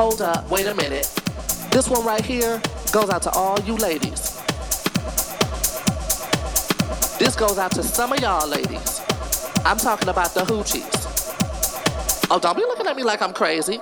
Hold up, wait a minute. This one right here goes out to all you ladies. This goes out to some of y'all ladies. I'm talking about the hoochies. Oh, don't be looking at me like I'm crazy.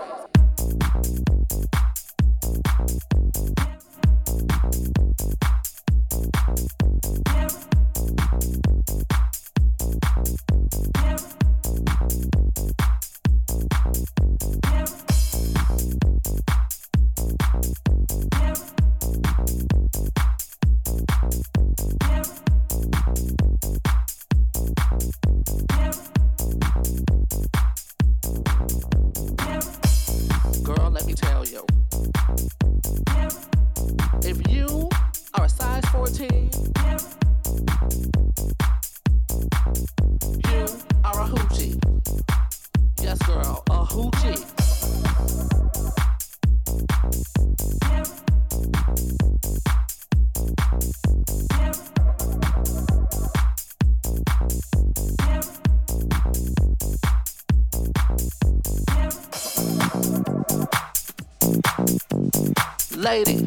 Ladies,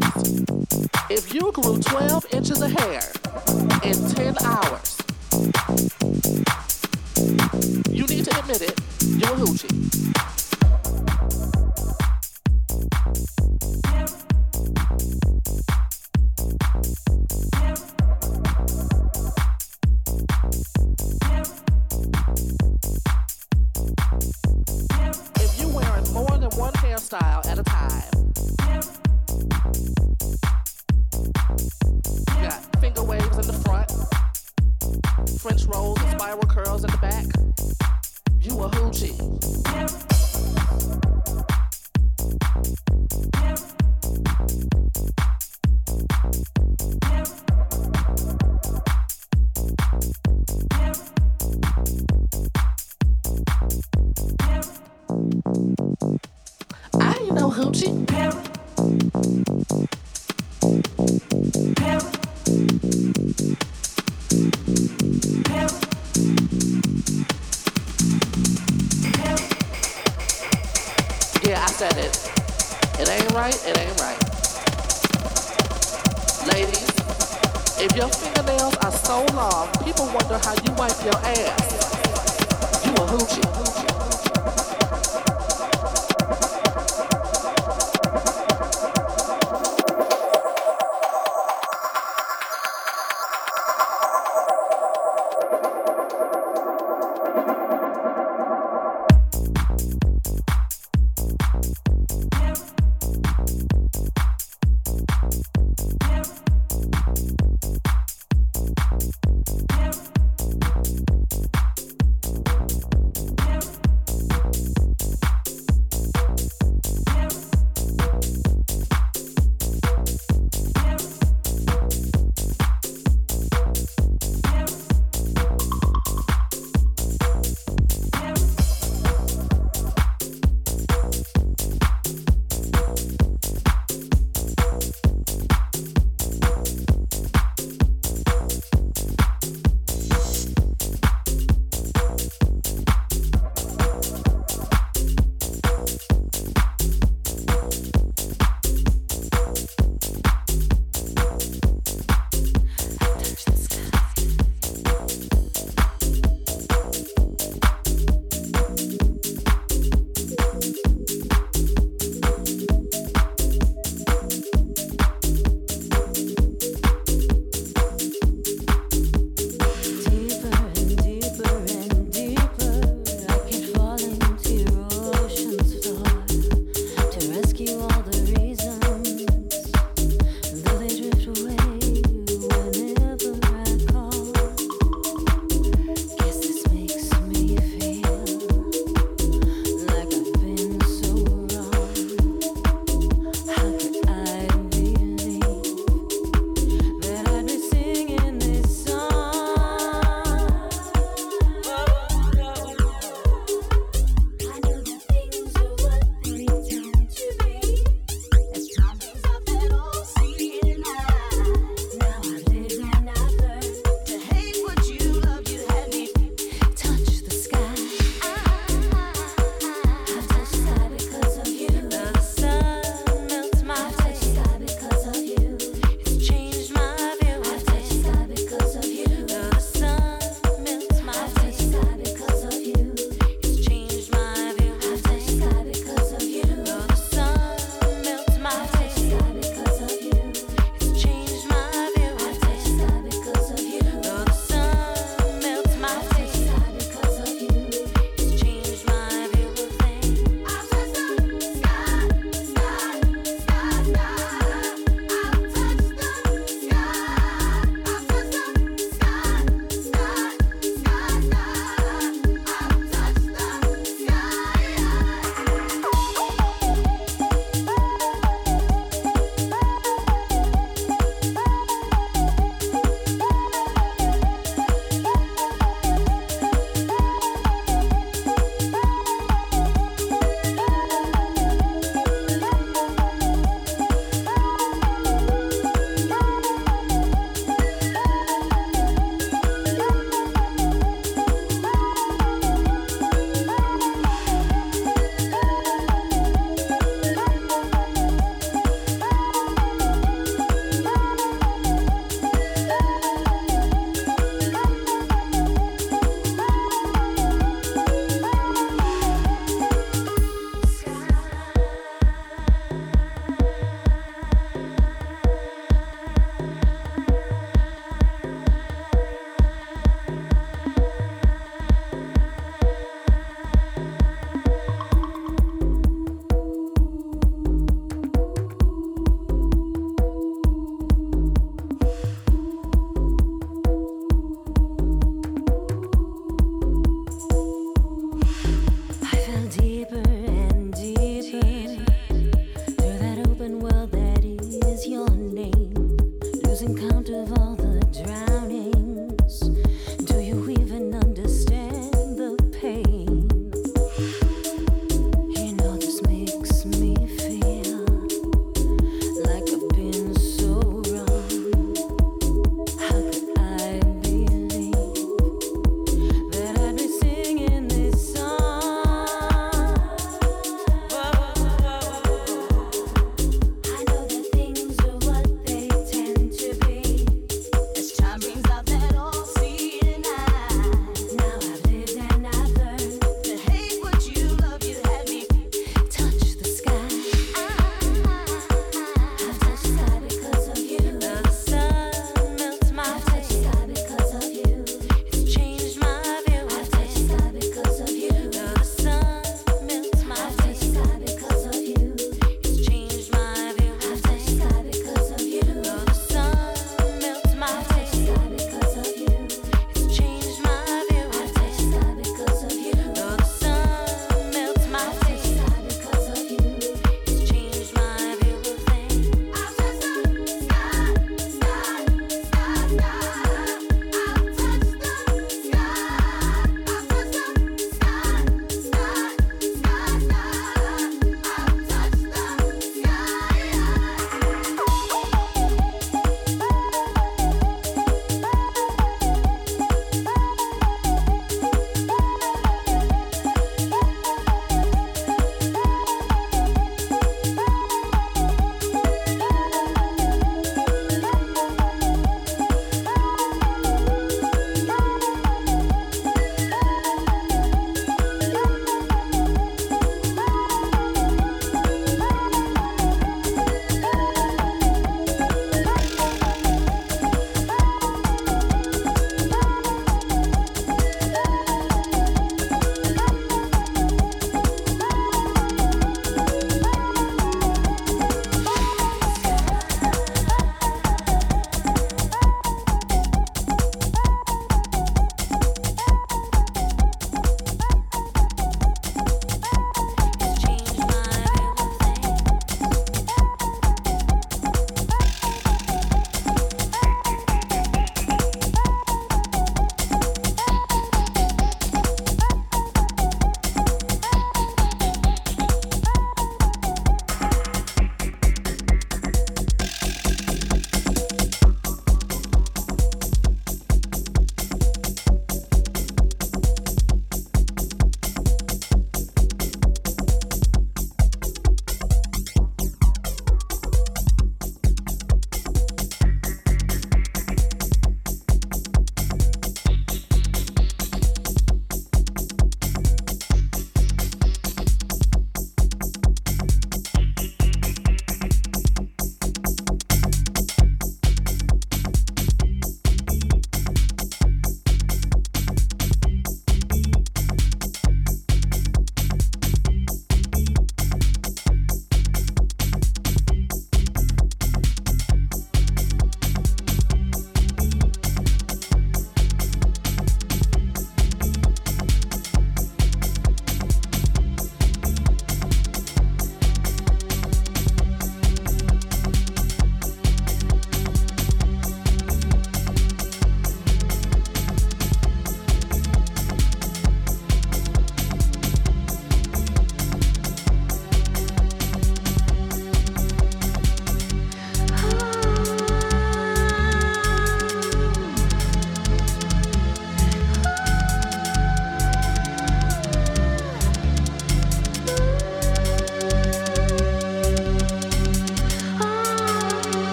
Ladies, if your fingernails are so long, people wonder how you wipe your ass. You a hoochie.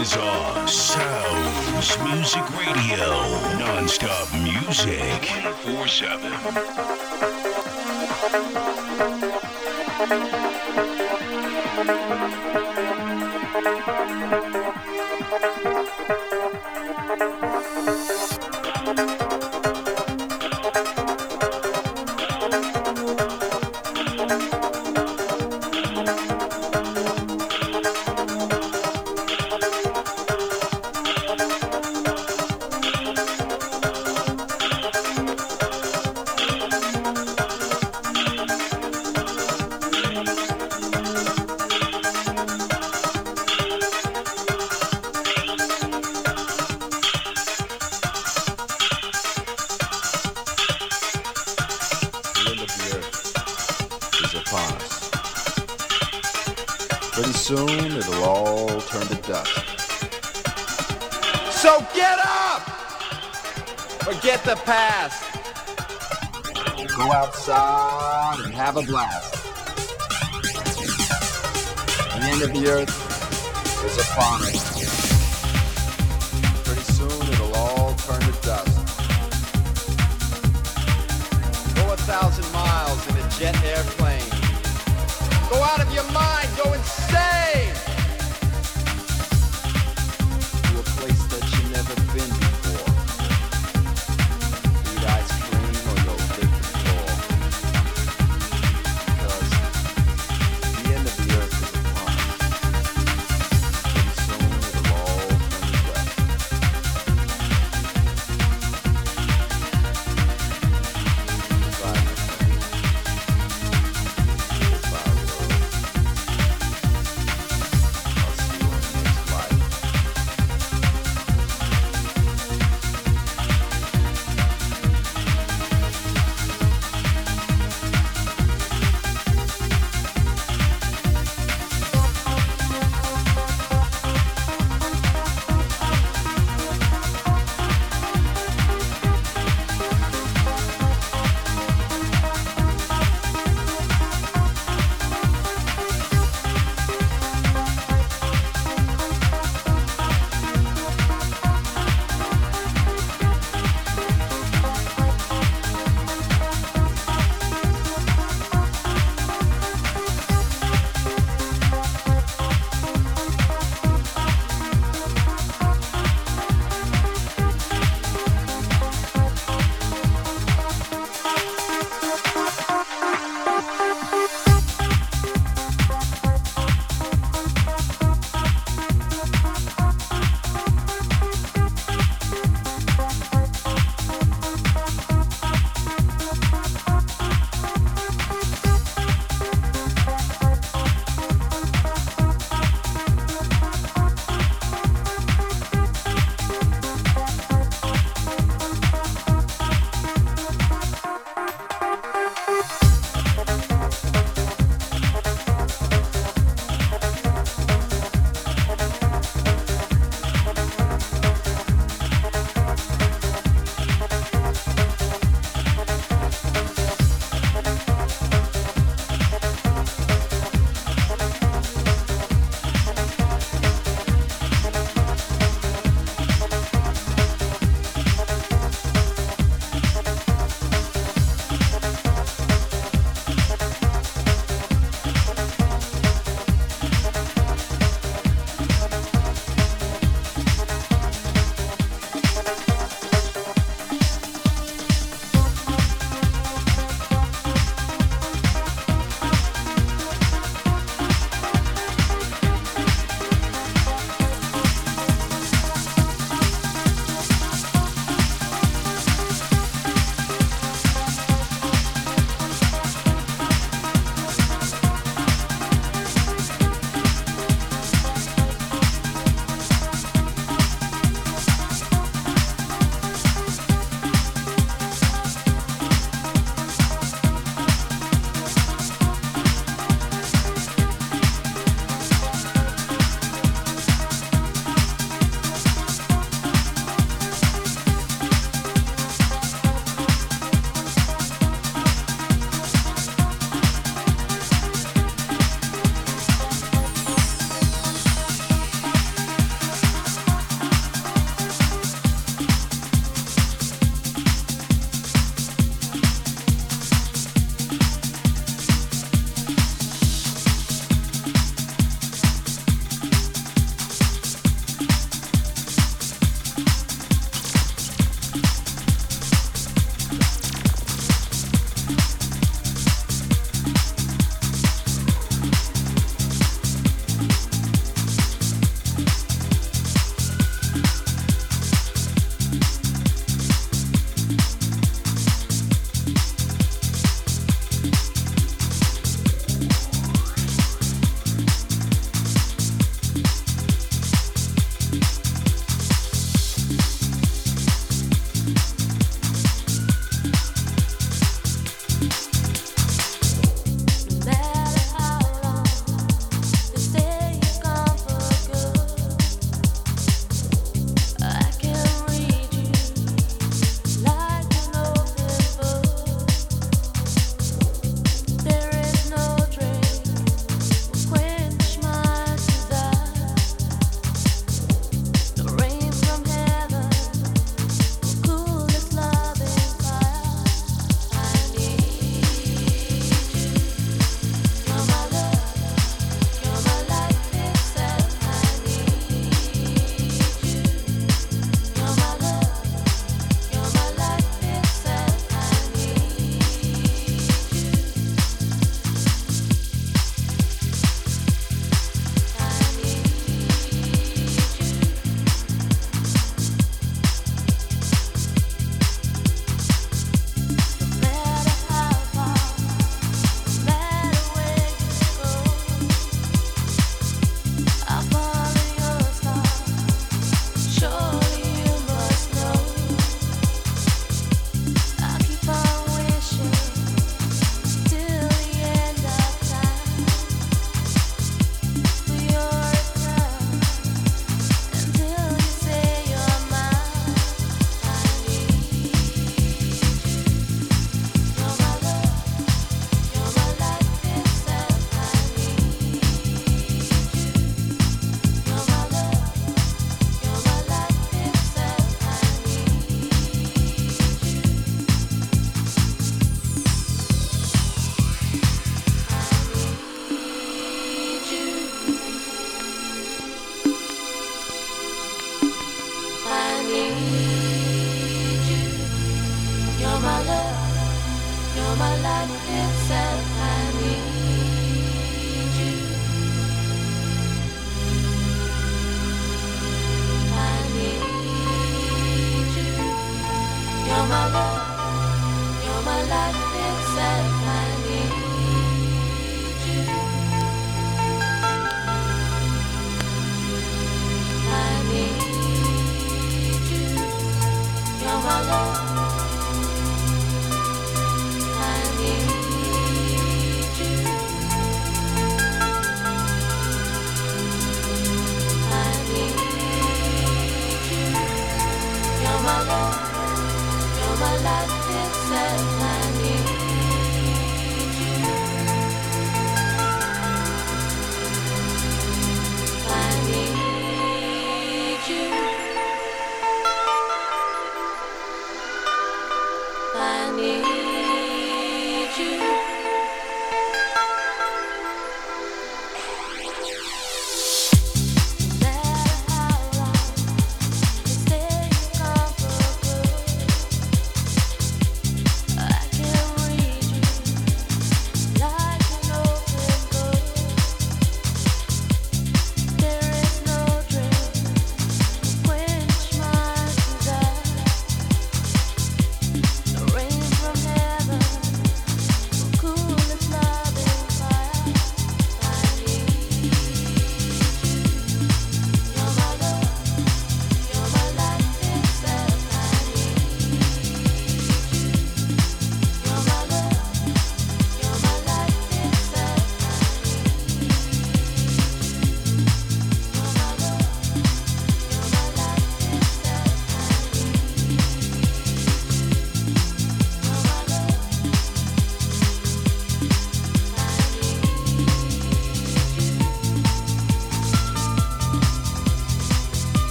Always on. Soundz Muzic Radio. Non-stop music. 24-7. Go and have a blast. The end of the earth is upon us. Pretty soon it'll all turn to dust. Go a thousand miles in a jet airplane.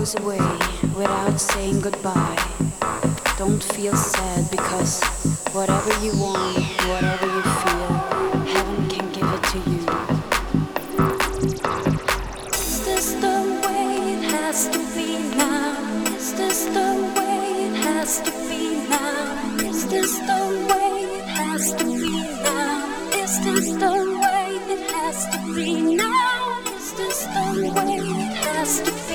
Goes away without saying goodbye. Don't feel sad because whatever you want, whatever you feel, heaven can give it to you. Is this the way it has to be now? Is this the way it has to be now? Is this the way it has to be now? Is this the way it has to be now? Is this the way it has to be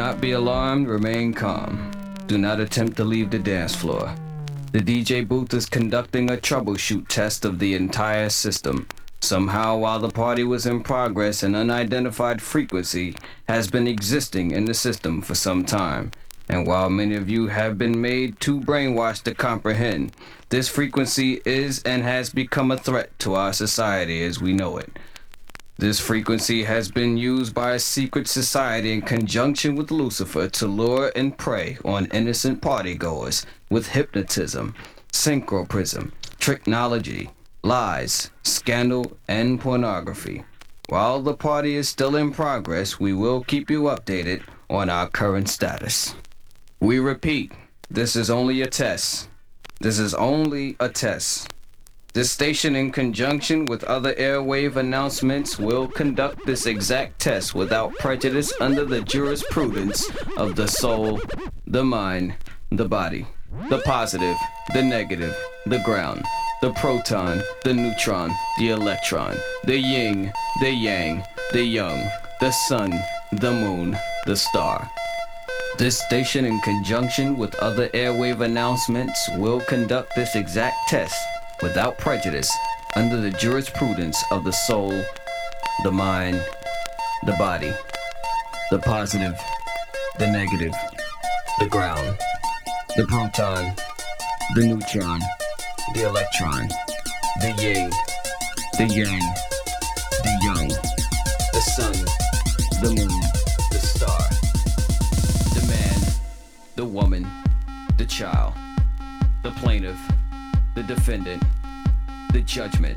not be alarmed, remain calm. Do not attempt to leave the dance floor. The DJ booth is conducting a troubleshoot test of the entire system. Somehow, while the party was in progress, an unidentified frequency has been existing in the system for some time. And while many of you have been made too brainwashed to comprehend, this frequency is and has become a threat to our society as we know it. This frequency has been used by a secret society in conjunction with Lucifer to lure and prey on innocent partygoers with hypnotism, synchroprism, technology, lies, scandal, and pornography. While the party is still in progress, we will keep you updated on our current status. We repeat, this is only a test. This is only a test. This station, in conjunction with other airwave announcements, will conduct this exact test without prejudice under the jurisprudence of the soul, the mind, the body, the positive, the negative, the ground, the proton, the neutron, the electron, the yin, the yang, the young, the sun, the moon, the star. This station, in conjunction with other airwave announcements, will conduct this exact test without prejudice under the jurisprudence of the soul, the mind, the body, the positive, the negative, the ground, the proton, the neutron, the electron, the yin, the yang, the young, the sun, the moon, the star the man, the woman, the child, the plaintiff, the defendant, the judgment,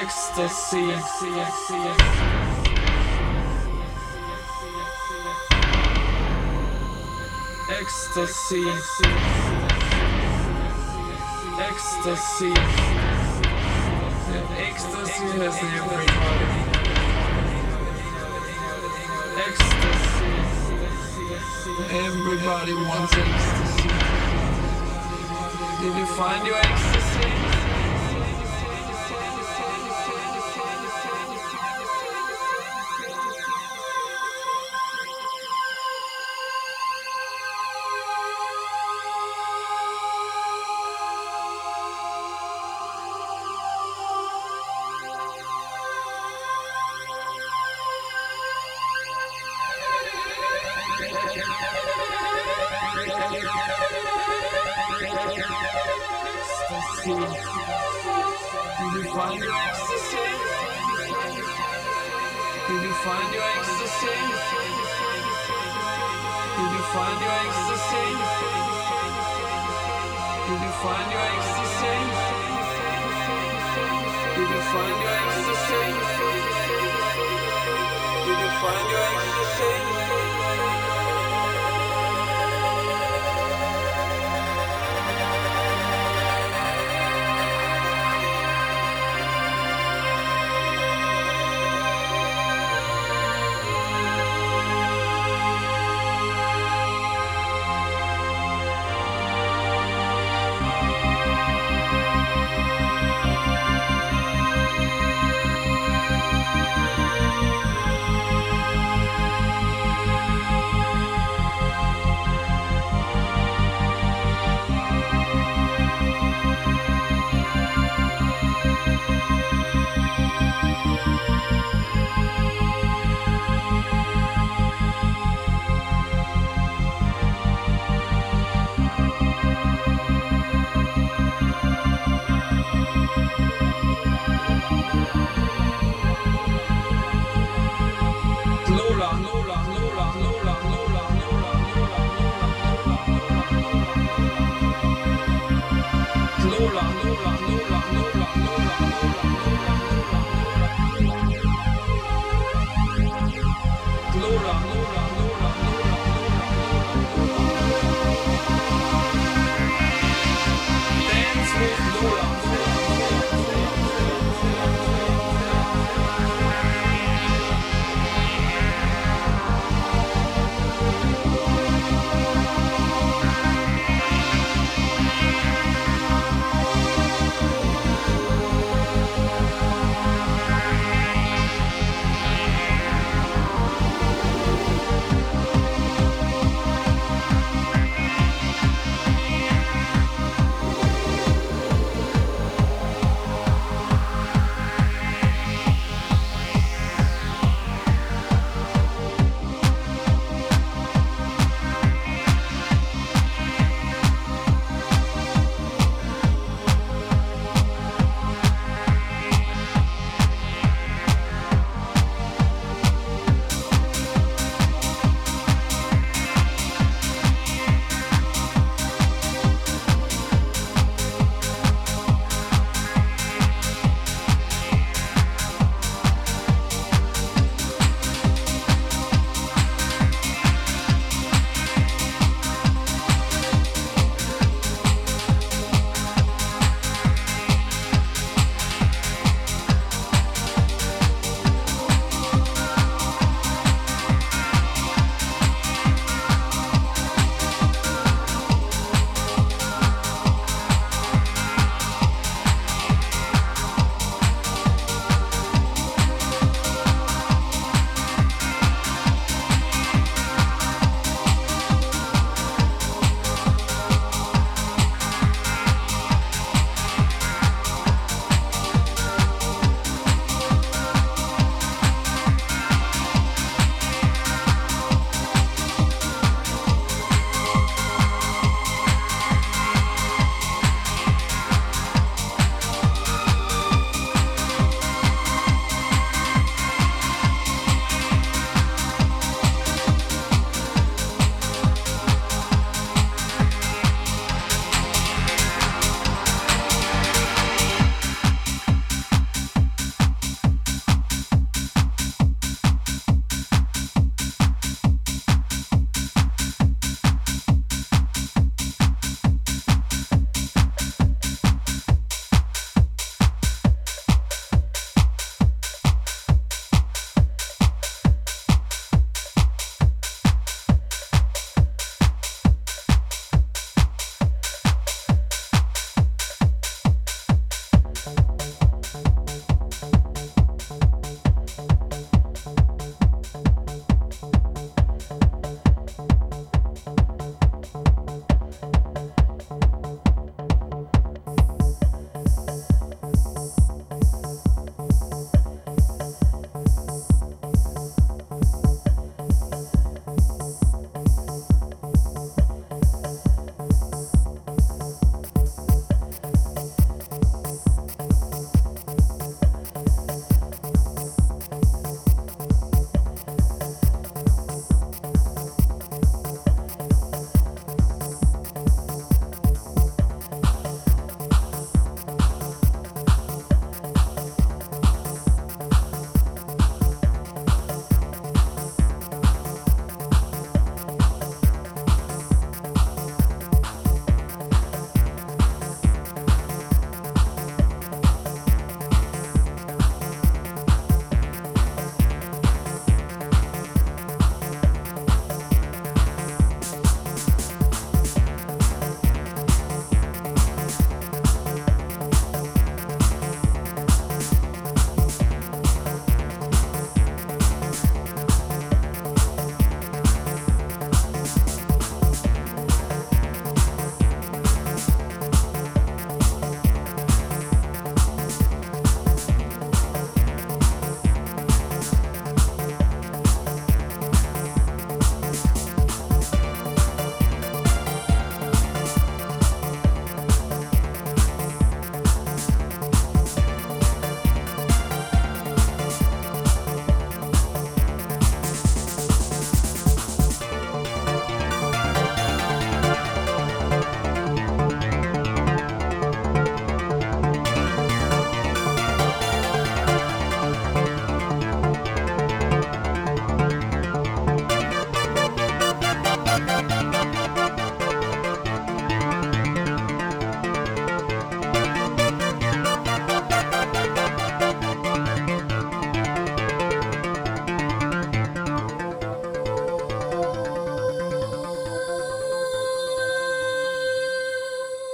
ecstasy. Ecstasy. Ecstasy. Ecstasy has everybody. Ecstasy. Everybody wants ecstasy. Did you find your ecstasy?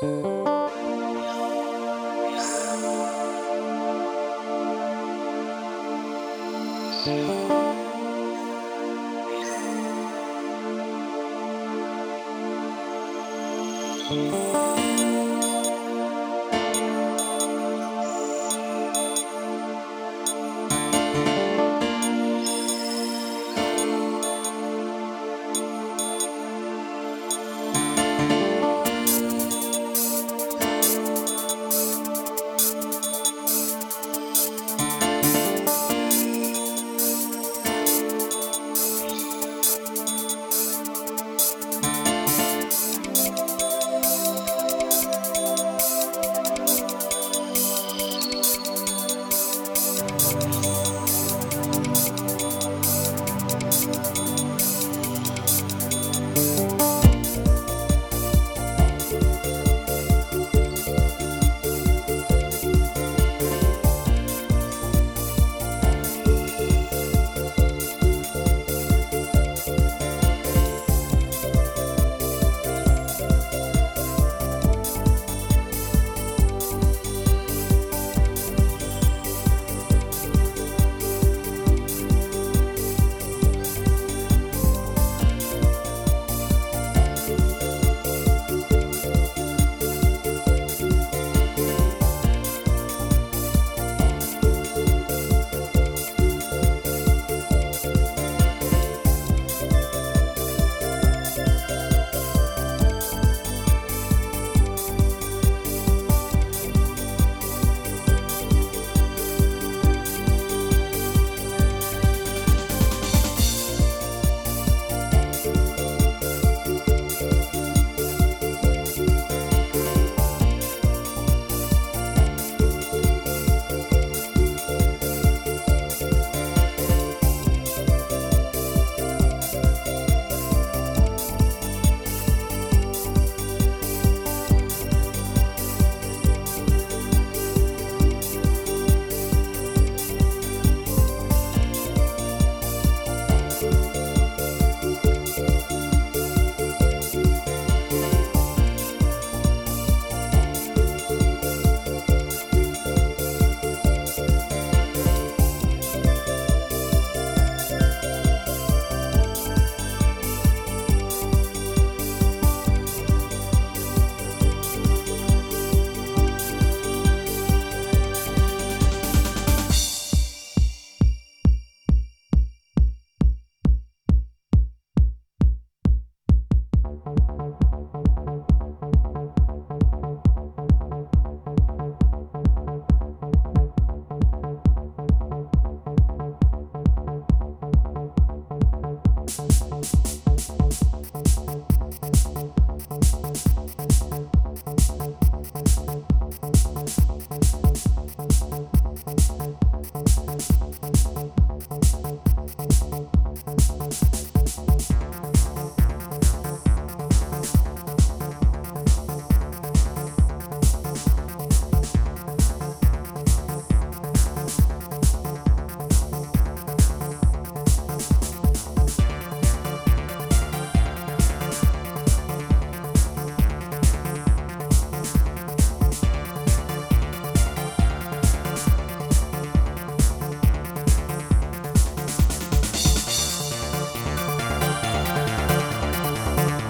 Thank